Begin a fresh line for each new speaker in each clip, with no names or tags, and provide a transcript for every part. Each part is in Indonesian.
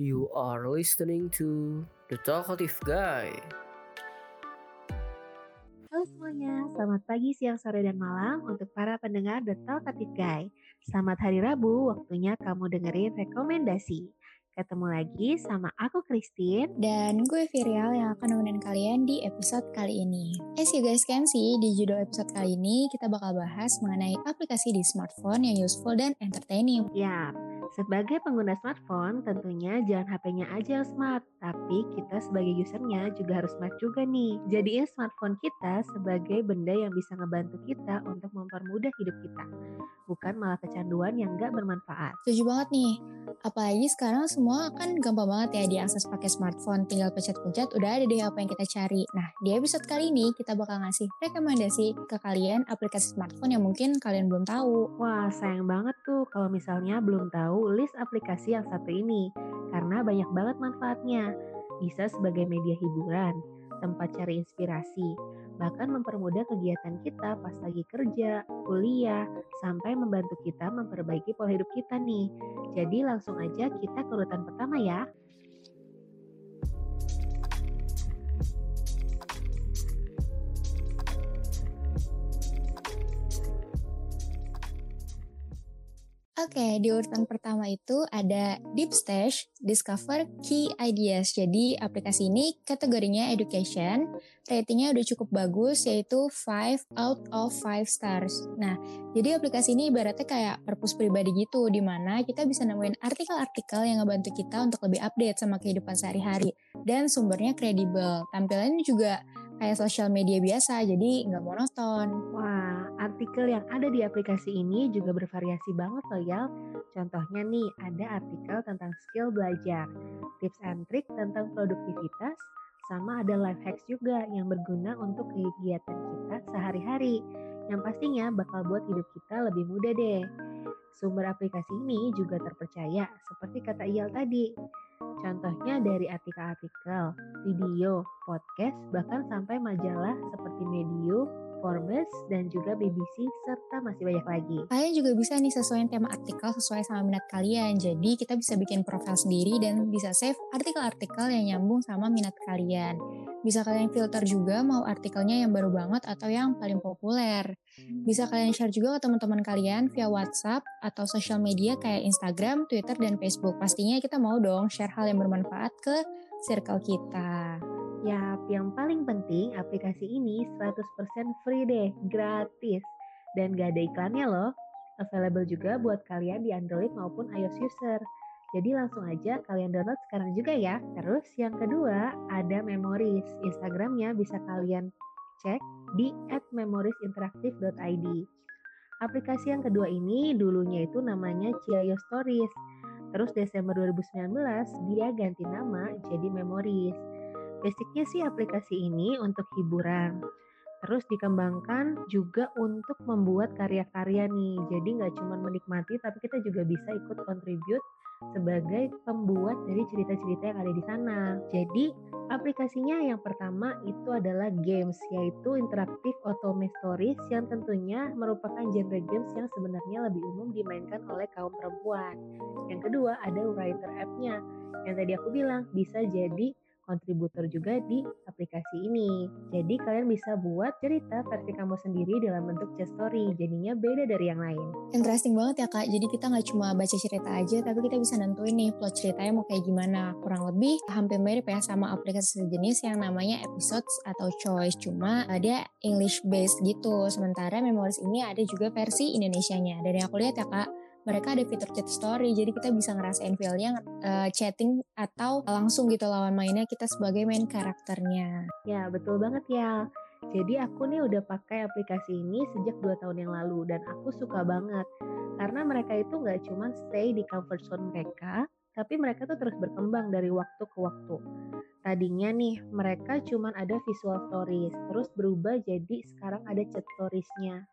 You are listening to The Talkative Guy.
Halo semuanya, selamat pagi, siang, sore, dan malam untuk para pendengar The Talkative Guy. Selamat hari Rabu, waktunya kamu dengerin rekomendasi. Ketemu lagi sama aku Christine
Dan gue Virial yang akan nemenin kalian di episode kali ini. As you guys can see, di judul episode kali ini kita bakal bahas mengenai aplikasi di smartphone yang useful dan entertaining.
Ya, sebagai pengguna smartphone tentunya jangan HP-nya aja yang smart, tapi kita sebagai usernya juga harus smart juga nih. Jadiin smartphone kita sebagai benda yang bisa ngebantu kita untuk mempermudah hidup kita, bukan malah kecanduan yang gak bermanfaat.
Setuju banget nih. Apalagi sekarang semua kan gampang banget ya diakses pakai smartphone. Tinggal pencet-pencet udah ada deh apa yang kita cari. Nah, di episode kali ini kita bakal ngasih rekomendasi ke kalian aplikasi smartphone yang mungkin kalian belum tahu.
Wah, sayang banget tuh kalau misalnya belum tahu list aplikasi yang satu ini, karena banyak banget manfaatnya. Bisa sebagai media hiburan, tempat cari inspirasi, bahkan mempermudah kegiatan kita pas lagi kerja, kuliah, sampai membantu kita memperbaiki pola hidup kita nih. Jadi langsung aja kita ke urutan pertama ya.
Oke, di urutan pertama itu ada Deep Stash Discover Key Ideas. Jadi aplikasi ini kategorinya education, ratingnya udah cukup bagus yaitu 5 out of 5 stars. Nah, jadi aplikasi ini ibaratnya kayak perpus pribadi gitu, di mana kita bisa nemuin artikel-artikel yang ngebantu kita untuk lebih update sama kehidupan sehari-hari. Dan sumbernya kredibel. Tampilannya juga kayak sosial media biasa, jadi nggak monoton.
Wah, artikel yang ada di aplikasi ini juga bervariasi banget loh ya. Contohnya nih, ada artikel tentang skill belajar, tips and trick tentang produktivitas, sama ada life hacks juga yang berguna untuk kegiatan kita sehari-hari. Yang pastinya bakal buat hidup kita lebih mudah deh. Sumber aplikasi ini juga terpercaya, seperti kata Iyal tadi. Contohnya dari artikel-artikel, video, podcast, bahkan sampai majalah seperti Medium, Forbes, dan juga BBC, serta masih banyak lagi.
Kalian juga bisa nih sesuaiin tema artikel sesuai sama minat kalian. Jadi kita bisa bikin profil sendiri dan bisa save artikel-artikel yang nyambung sama minat kalian. Bisa kalian filter juga mau artikelnya yang baru banget atau yang paling populer. Bisa kalian share juga ke teman-teman kalian via WhatsApp atau sosial media kayak Instagram, Twitter, dan Facebook. Pastinya kita mau dong share hal yang bermanfaat ke circle kita.
Ya, yang paling penting aplikasi ini 100% free deh, gratis. Dan gak ada iklannya loh. Available juga buat kalian di Android maupun iOS user. Jadi langsung aja kalian download sekarang juga ya. Terus yang kedua ada Memories. Instagramnya bisa kalian cek di @memoriesinteraktif.id. Aplikasi yang kedua ini dulunya itu namanya Ciayo Stories. Terus Desember 2019 dia ganti nama jadi Memories. Basicnya sih aplikasi ini untuk hiburan. Terus dikembangkan juga untuk membuat karya-karya nih. Jadi nggak cuma menikmati, tapi kita juga bisa ikut contribute sebagai pembuat dari cerita-cerita yang ada di sana. Jadi aplikasinya yang pertama itu adalah games, yaitu interaktif otome stories yang tentunya merupakan genre games yang sebenarnya lebih umum dimainkan oleh kaum perempuan. Yang kedua ada writer app-nya, yang tadi aku bilang bisa jadi kontributor juga di aplikasi ini. Jadi kalian bisa buat cerita versi kamu sendiri dalam bentuk chat story, jadinya beda dari yang lain.
Interesting banget ya kak, jadi kita nggak cuma baca cerita aja, tapi kita bisa nentuin nih plot ceritanya mau kayak gimana. Kurang lebih hampir mirip ya sama aplikasi sejenis yang namanya episodes atau choice, cuma ada English based gitu. Sementara Memories ini ada juga versi Indonesianya. Dari aku lihat ya kak, mereka ada fitur chat story jadi kita bisa ngerasain feelnya uh, chatting atau langsung gitu lawan mainnya kita sebagai main karakternya
ya betul banget ya jadi aku nih udah pakai aplikasi ini sejak 2 tahun yang lalu dan aku suka banget karena mereka itu nggak cuma stay di comfort zone mereka tapi mereka tuh terus berkembang dari waktu ke waktu. Tadinya nih mereka cuma ada visual stories, terus berubah jadi sekarang ada chat storiesnya.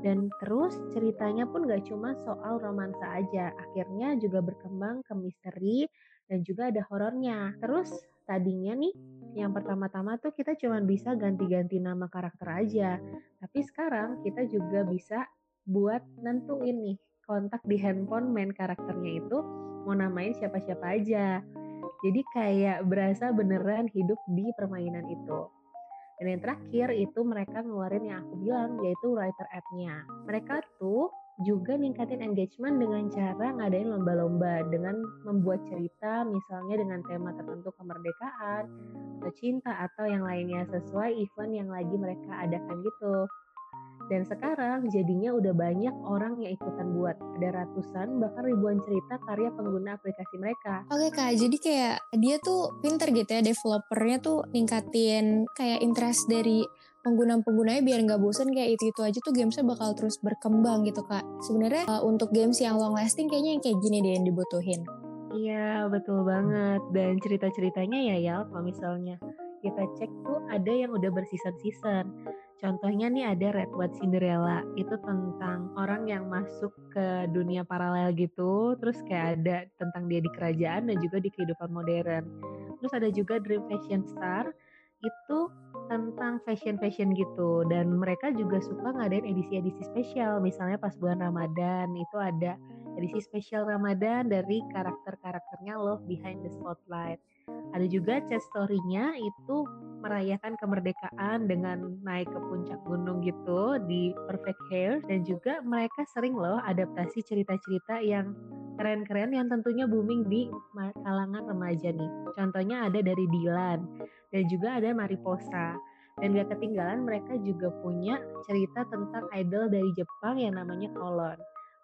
Dan terus ceritanya pun gak cuma soal romansa aja, akhirnya juga berkembang ke misteri dan juga ada horornya. Terus tadinya nih yang pertama-tama tuh kita cuma bisa ganti-ganti nama karakter aja. Tapi sekarang kita juga bisa buat nentuin nih kontak di handphone main karakternya itu mau namain siapa-siapa aja. Jadi kayak berasa beneran hidup di permainan itu. Dan yang terakhir itu mereka ngeluarin yang aku bilang yaitu writer app-nya. Mereka tuh juga ningkatin engagement dengan cara ngadain lomba-lomba dengan membuat cerita misalnya dengan tema tertentu kemerdekaan atau cinta atau yang lainnya sesuai event yang lagi mereka adakan gitu. Dan sekarang jadinya udah banyak orang yang ikutan buat. Ada ratusan bahkan ribuan cerita karya pengguna aplikasi mereka.
Oke kak, jadi kayak dia tuh pinter gitu ya developernya tuh ningkatin kayak interest dari pengguna-penggunanya biar nggak bosen kayak itu itu aja tuh gamesnya bakal terus berkembang gitu kak. Sebenarnya uh, untuk games yang long lasting kayaknya yang kayak gini deh yang dibutuhin.
Iya betul banget dan cerita-ceritanya ya ya kalau misalnya kita cek tuh ada yang udah berseason-season Contohnya nih ada Red White Cinderella, itu tentang orang yang masuk ke dunia paralel gitu, terus kayak ada tentang dia di kerajaan dan juga di kehidupan modern. Terus ada juga Dream Fashion Star, itu tentang fashion-fashion gitu dan mereka juga suka ngadain edisi-edisi spesial. Misalnya pas bulan Ramadan itu ada edisi spesial Ramadan dari karakter-karakternya Love Behind the Spotlight ada juga chat story-nya itu merayakan kemerdekaan dengan naik ke puncak gunung gitu di Perfect Hair dan juga mereka sering loh adaptasi cerita-cerita yang keren-keren yang tentunya booming di kalangan remaja nih. Contohnya ada dari Dilan dan juga ada Mariposa. Dan gak ketinggalan mereka juga punya cerita tentang idol dari Jepang yang namanya Kolon.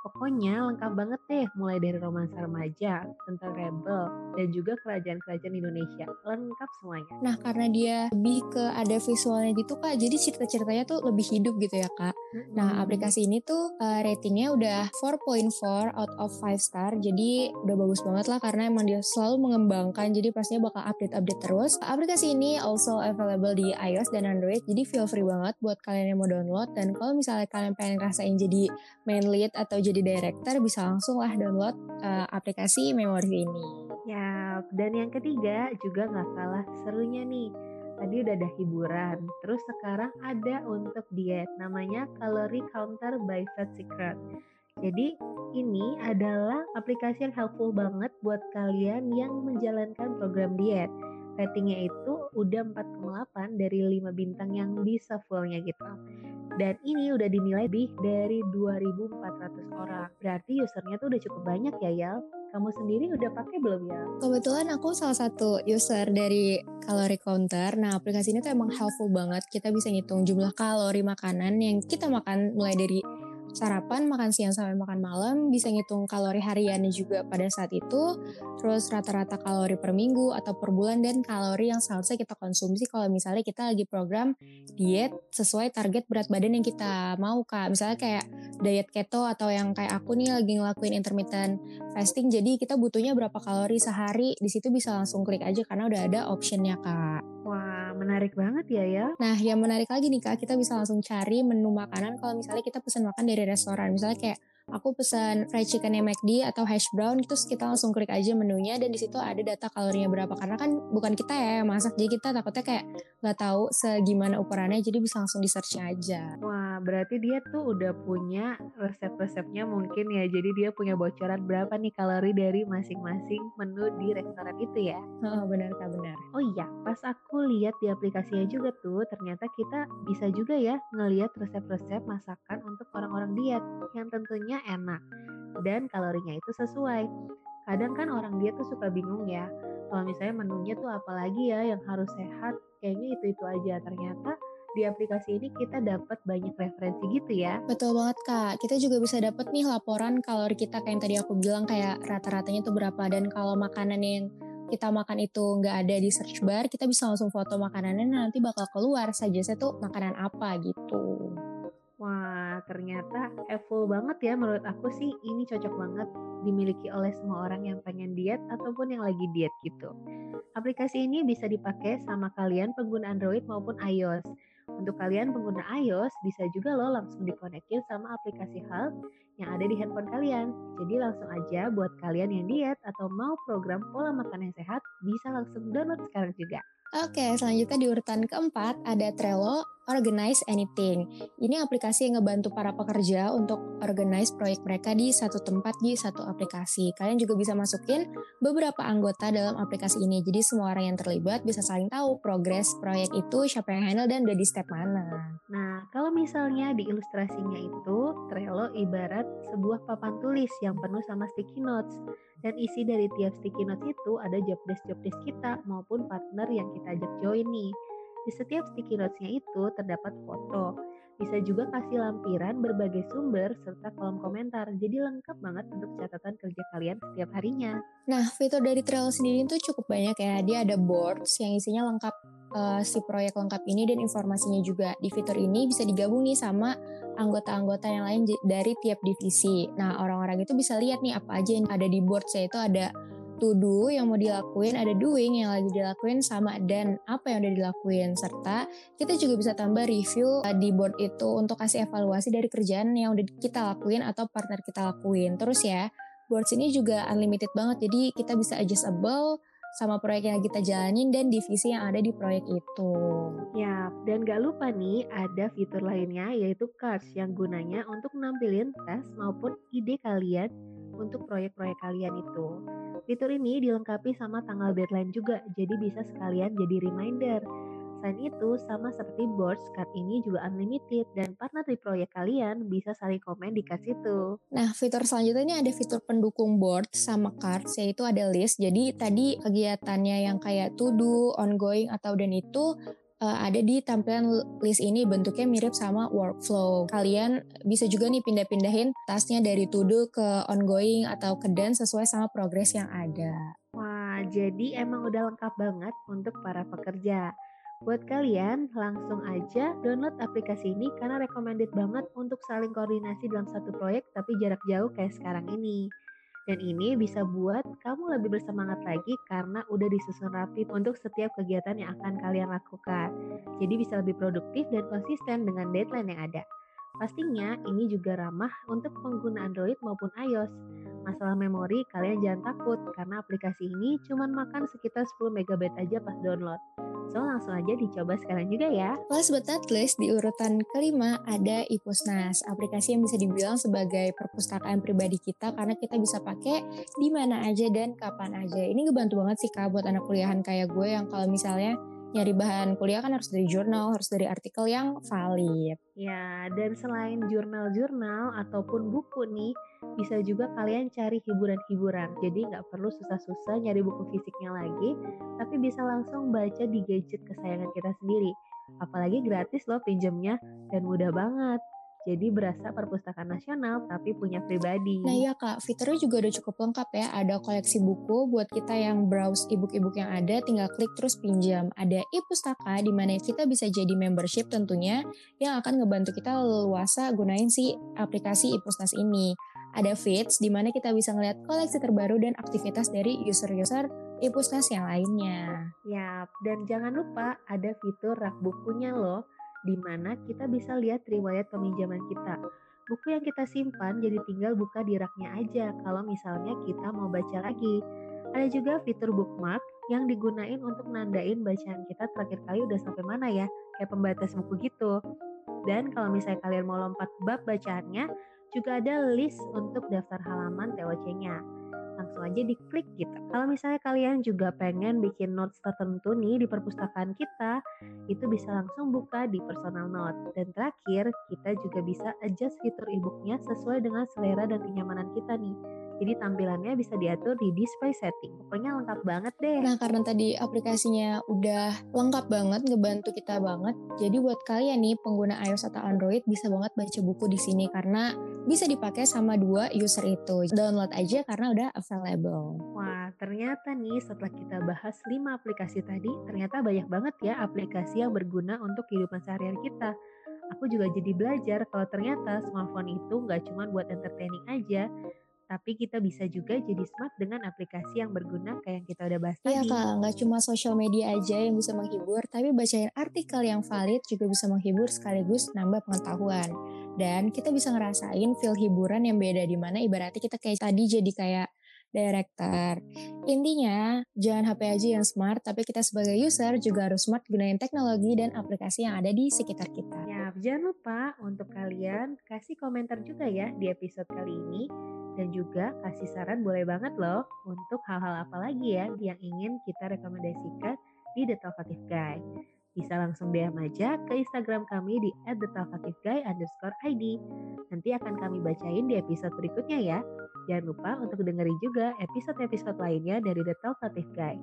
Pokoknya lengkap banget deh, mulai dari romansa remaja, tentang rebel, dan juga kerajaan-kerajaan Indonesia. Lengkap semuanya.
Nah, karena dia lebih ke ada visualnya gitu kak, jadi cerita-ceritanya tuh lebih hidup gitu ya kak. Mm-hmm. Nah, aplikasi ini tuh uh, ratingnya udah 4.4 out of 5 star, jadi udah bagus banget lah karena emang dia selalu mengembangkan, jadi pastinya bakal update-update terus. Aplikasi ini also available di iOS dan Android, jadi feel free banget buat kalian yang mau download. Dan kalau misalnya kalian pengen rasain jadi main lead atau jadi jadi director bisa langsung lah download uh, aplikasi Memory ini.
Ya, dan yang ketiga juga nggak kalah serunya nih. Tadi udah ada hiburan, terus sekarang ada untuk diet namanya Calorie Counter by Fat Secret. Jadi ini adalah aplikasi yang helpful banget buat kalian yang menjalankan program diet ratingnya itu udah 4,8 dari 5 bintang yang bisa fullnya gitu. Dan ini udah dinilai lebih dari 2.400 orang. Berarti usernya tuh udah cukup banyak ya Yal. Kamu sendiri udah pakai belum ya?
Kebetulan aku salah satu user dari Calorie Counter. Nah aplikasi ini tuh emang helpful banget. Kita bisa ngitung jumlah kalori makanan yang kita makan mulai dari sarapan, makan siang sampai makan malam, bisa ngitung kalori hariannya juga pada saat itu, terus rata-rata kalori per minggu atau per bulan dan kalori yang seharusnya kita konsumsi kalau misalnya kita lagi program diet sesuai target berat badan yang kita mau kak. Misalnya kayak diet keto atau yang kayak aku nih lagi ngelakuin intermittent fasting, jadi kita butuhnya berapa kalori sehari, di situ bisa langsung klik aja karena udah ada optionnya kak.
Wah, menarik banget ya ya.
Nah, yang menarik lagi nih Kak, kita bisa langsung cari menu makanan kalau misalnya kita pesan makan dari restoran. Misalnya kayak aku pesan fried chicken yang McD atau hash brown terus kita langsung klik aja menunya dan di situ ada data kalorinya berapa karena kan bukan kita ya yang masak jadi kita takutnya kayak nggak tahu segimana ukurannya jadi bisa langsung di search aja
wah berarti dia tuh udah punya resep-resepnya mungkin ya jadi dia punya bocoran berapa nih kalori dari masing-masing menu di restoran itu ya
oh, benar kak benar
oh iya pas aku lihat di aplikasinya juga tuh ternyata kita bisa juga ya ngelihat resep-resep masakan untuk orang-orang diet yang tentunya enak dan kalorinya itu sesuai. Kadang kan orang dia tuh suka bingung ya, kalau misalnya menunya tuh apalagi ya yang harus sehat, kayaknya itu-itu aja. Ternyata di aplikasi ini kita dapat banyak referensi gitu ya.
Betul banget kak, kita juga bisa dapat nih laporan kalori kita kayak yang tadi aku bilang kayak rata-ratanya tuh berapa dan kalau makanan yang kita makan itu nggak ada di search bar, kita bisa langsung foto makanannya nanti bakal keluar saja saya tuh makanan apa gitu.
Wah, ternyata Evo banget ya menurut aku sih ini cocok banget dimiliki oleh semua orang yang pengen diet ataupun yang lagi diet gitu. Aplikasi ini bisa dipakai sama kalian pengguna Android maupun iOS. Untuk kalian pengguna iOS bisa juga loh langsung dikonekin sama aplikasi Health yang ada di handphone kalian. Jadi langsung aja buat kalian yang diet atau mau program pola makan yang sehat bisa langsung download sekarang juga.
Oke, selanjutnya di urutan keempat ada Trello Organize Anything. Ini aplikasi yang ngebantu para pekerja untuk organize proyek mereka di satu tempat di satu aplikasi. Kalian juga bisa masukin beberapa anggota dalam aplikasi ini. Jadi semua orang yang terlibat bisa saling tahu progres proyek itu, siapa yang handle dan udah di step mana.
Nah, kalau misalnya di ilustrasinya itu, Trello ibarat sebuah papan tulis yang penuh sama sticky notes. Dan isi dari tiap sticky notes itu ada job desk-job desk kita maupun partner yang kita ajak join nih. Di setiap sticky notes-nya itu terdapat foto. Bisa juga kasih lampiran berbagai sumber serta kolom komentar. Jadi lengkap banget untuk catatan kerja kalian setiap harinya.
Nah, fitur dari Trello sendiri itu cukup banyak ya. Dia ada boards yang isinya lengkap uh, si proyek lengkap ini dan informasinya juga. Di fitur ini bisa digabung nih sama anggota-anggota yang lain dari tiap divisi. Nah, orang-orang itu bisa lihat nih apa aja yang ada di board saya itu ada to do yang mau dilakuin, ada doing yang lagi dilakuin sama dan apa yang udah dilakuin serta kita juga bisa tambah review uh, di board itu untuk kasih evaluasi dari kerjaan yang udah kita lakuin atau partner kita lakuin. Terus ya, board ini juga unlimited banget jadi kita bisa adjustable sama proyek yang kita jalanin dan divisi yang ada di proyek itu.
Ya, dan gak lupa nih ada fitur lainnya yaitu cards yang gunanya untuk nampilin tes maupun ide kalian untuk proyek-proyek kalian itu. Fitur ini dilengkapi sama tanggal deadline juga, jadi bisa sekalian jadi reminder. Selain itu, sama seperti boards, card ini juga unlimited dan partner di proyek kalian bisa saling komen di card itu.
Nah, fitur selanjutnya ini ada fitur pendukung board sama cards, yaitu ada list. Jadi tadi kegiatannya yang kayak to do, ongoing, atau dan itu uh, ada di tampilan list ini bentuknya mirip sama workflow. Kalian bisa juga nih pindah-pindahin tasnya dari to do ke ongoing atau ke done sesuai sama progres yang ada.
Wah, jadi emang udah lengkap banget untuk para pekerja. Buat kalian, langsung aja download aplikasi ini karena recommended banget untuk saling koordinasi dalam satu proyek tapi jarak jauh kayak sekarang ini. Dan ini bisa buat kamu lebih bersemangat lagi karena udah disusun rapi untuk setiap kegiatan yang akan kalian lakukan. Jadi bisa lebih produktif dan konsisten dengan deadline yang ada. Pastinya ini juga ramah untuk pengguna Android maupun iOS. Masalah memori kalian jangan takut karena aplikasi ini cuma makan sekitar 10 MB aja pas download. So langsung aja dicoba sekarang juga ya.
Last but not least, di urutan kelima ada Ipusnas, aplikasi yang bisa dibilang sebagai perpustakaan pribadi kita karena kita bisa pakai di mana aja dan kapan aja. Ini ngebantu banget sih kak buat anak kuliahan kayak gue yang kalau misalnya nyari bahan kuliah kan harus dari jurnal, harus dari artikel yang valid.
Ya, dan selain jurnal-jurnal ataupun buku nih, bisa juga kalian cari hiburan-hiburan. Jadi nggak perlu susah-susah nyari buku fisiknya lagi, tapi bisa langsung baca di gadget kesayangan kita sendiri. Apalagi gratis loh pinjamnya dan mudah banget. Jadi berasa perpustakaan nasional tapi punya pribadi.
Nah iya kak, fiturnya juga udah cukup lengkap ya. Ada koleksi buku buat kita yang browse ebook-ebook yang ada, tinggal klik terus pinjam. Ada e-pustaka di mana kita bisa jadi membership tentunya yang akan ngebantu kita leluasa gunain si aplikasi e-pustas ini. Ada feeds di mana kita bisa ngeliat koleksi terbaru dan aktivitas dari user-user e-pustas yang lainnya.
Yap, dan jangan lupa ada fitur rak bukunya loh di mana kita bisa lihat riwayat peminjaman kita. Buku yang kita simpan jadi tinggal buka di raknya aja kalau misalnya kita mau baca lagi. Ada juga fitur bookmark yang digunain untuk nandain bacaan kita terakhir kali udah sampai mana ya, kayak pembatas buku gitu. Dan kalau misalnya kalian mau lompat bab bacaannya, juga ada list untuk daftar halaman TOC-nya langsung aja diklik gitu. Kalau misalnya kalian juga pengen bikin notes tertentu nih di perpustakaan kita, itu bisa langsung buka di personal note. Dan terakhir, kita juga bisa adjust fitur e-booknya sesuai dengan selera dan kenyamanan kita nih. Jadi tampilannya bisa diatur di display setting. Pokoknya lengkap banget deh.
Nah karena tadi aplikasinya udah lengkap banget, ngebantu kita banget. Jadi buat kalian nih pengguna iOS atau Android bisa banget baca buku di sini karena bisa dipakai sama dua user itu. Download aja karena udah available.
Wah ternyata nih setelah kita bahas 5 aplikasi tadi, ternyata banyak banget ya aplikasi yang berguna untuk kehidupan sehari-hari kita aku juga jadi belajar kalau ternyata smartphone itu nggak cuma buat entertaining aja, tapi kita bisa juga jadi smart dengan aplikasi yang berguna kayak yang kita udah bahas
iya,
tadi.
Iya kak, nggak cuma sosial media aja yang bisa menghibur, tapi bacain artikel yang valid juga bisa menghibur sekaligus nambah pengetahuan. Dan kita bisa ngerasain feel hiburan yang beda di mana ibaratnya kita kayak tadi jadi kayak director. Intinya, jangan HP aja yang smart, tapi kita sebagai user juga harus smart gunain teknologi dan aplikasi yang ada di sekitar kita.
Ya, jangan lupa untuk kalian kasih komentar juga ya di episode kali ini dan juga kasih saran boleh banget loh untuk hal-hal apa lagi ya yang ingin kita rekomendasikan di The Talkative Guy. Bisa langsung DM aja ke Instagram kami di @thetalkativeguy_id. Nanti akan kami bacain di episode berikutnya ya. Jangan lupa untuk dengerin juga episode-episode lainnya dari The Talkative Guy.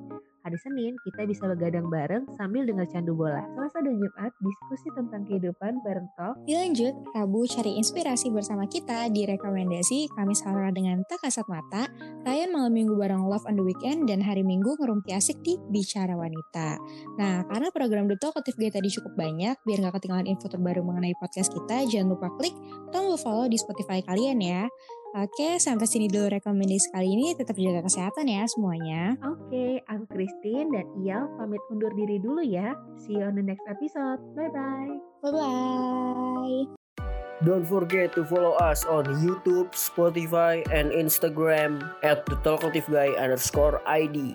Hari Senin kita bisa begadang bareng sambil dengar candu bola. Selasa dan Jumat diskusi tentang kehidupan bareng talk.
Dilanjut, Rabu cari inspirasi bersama kita di rekomendasi Kamis Horor dengan Tak Kasat Mata, Ryan malam minggu bareng Love on the Weekend, dan hari minggu ngerumpi asik di Bicara Wanita. Nah, karena program The Talkative Guy tadi cukup banyak, biar nggak ketinggalan info terbaru mengenai podcast kita, jangan lupa klik tombol follow di Spotify kalian ya. Oke, sampai sini dulu rekomendasi kali ini. Tetap jaga kesehatan ya semuanya.
Oke, I'm Christine dan Iyal pamit undur diri dulu ya. See you on the next episode. Bye-bye.
Bye-bye.
Don't forget to follow us on YouTube, Spotify, and Instagram at the Talkative Guy underscore ID.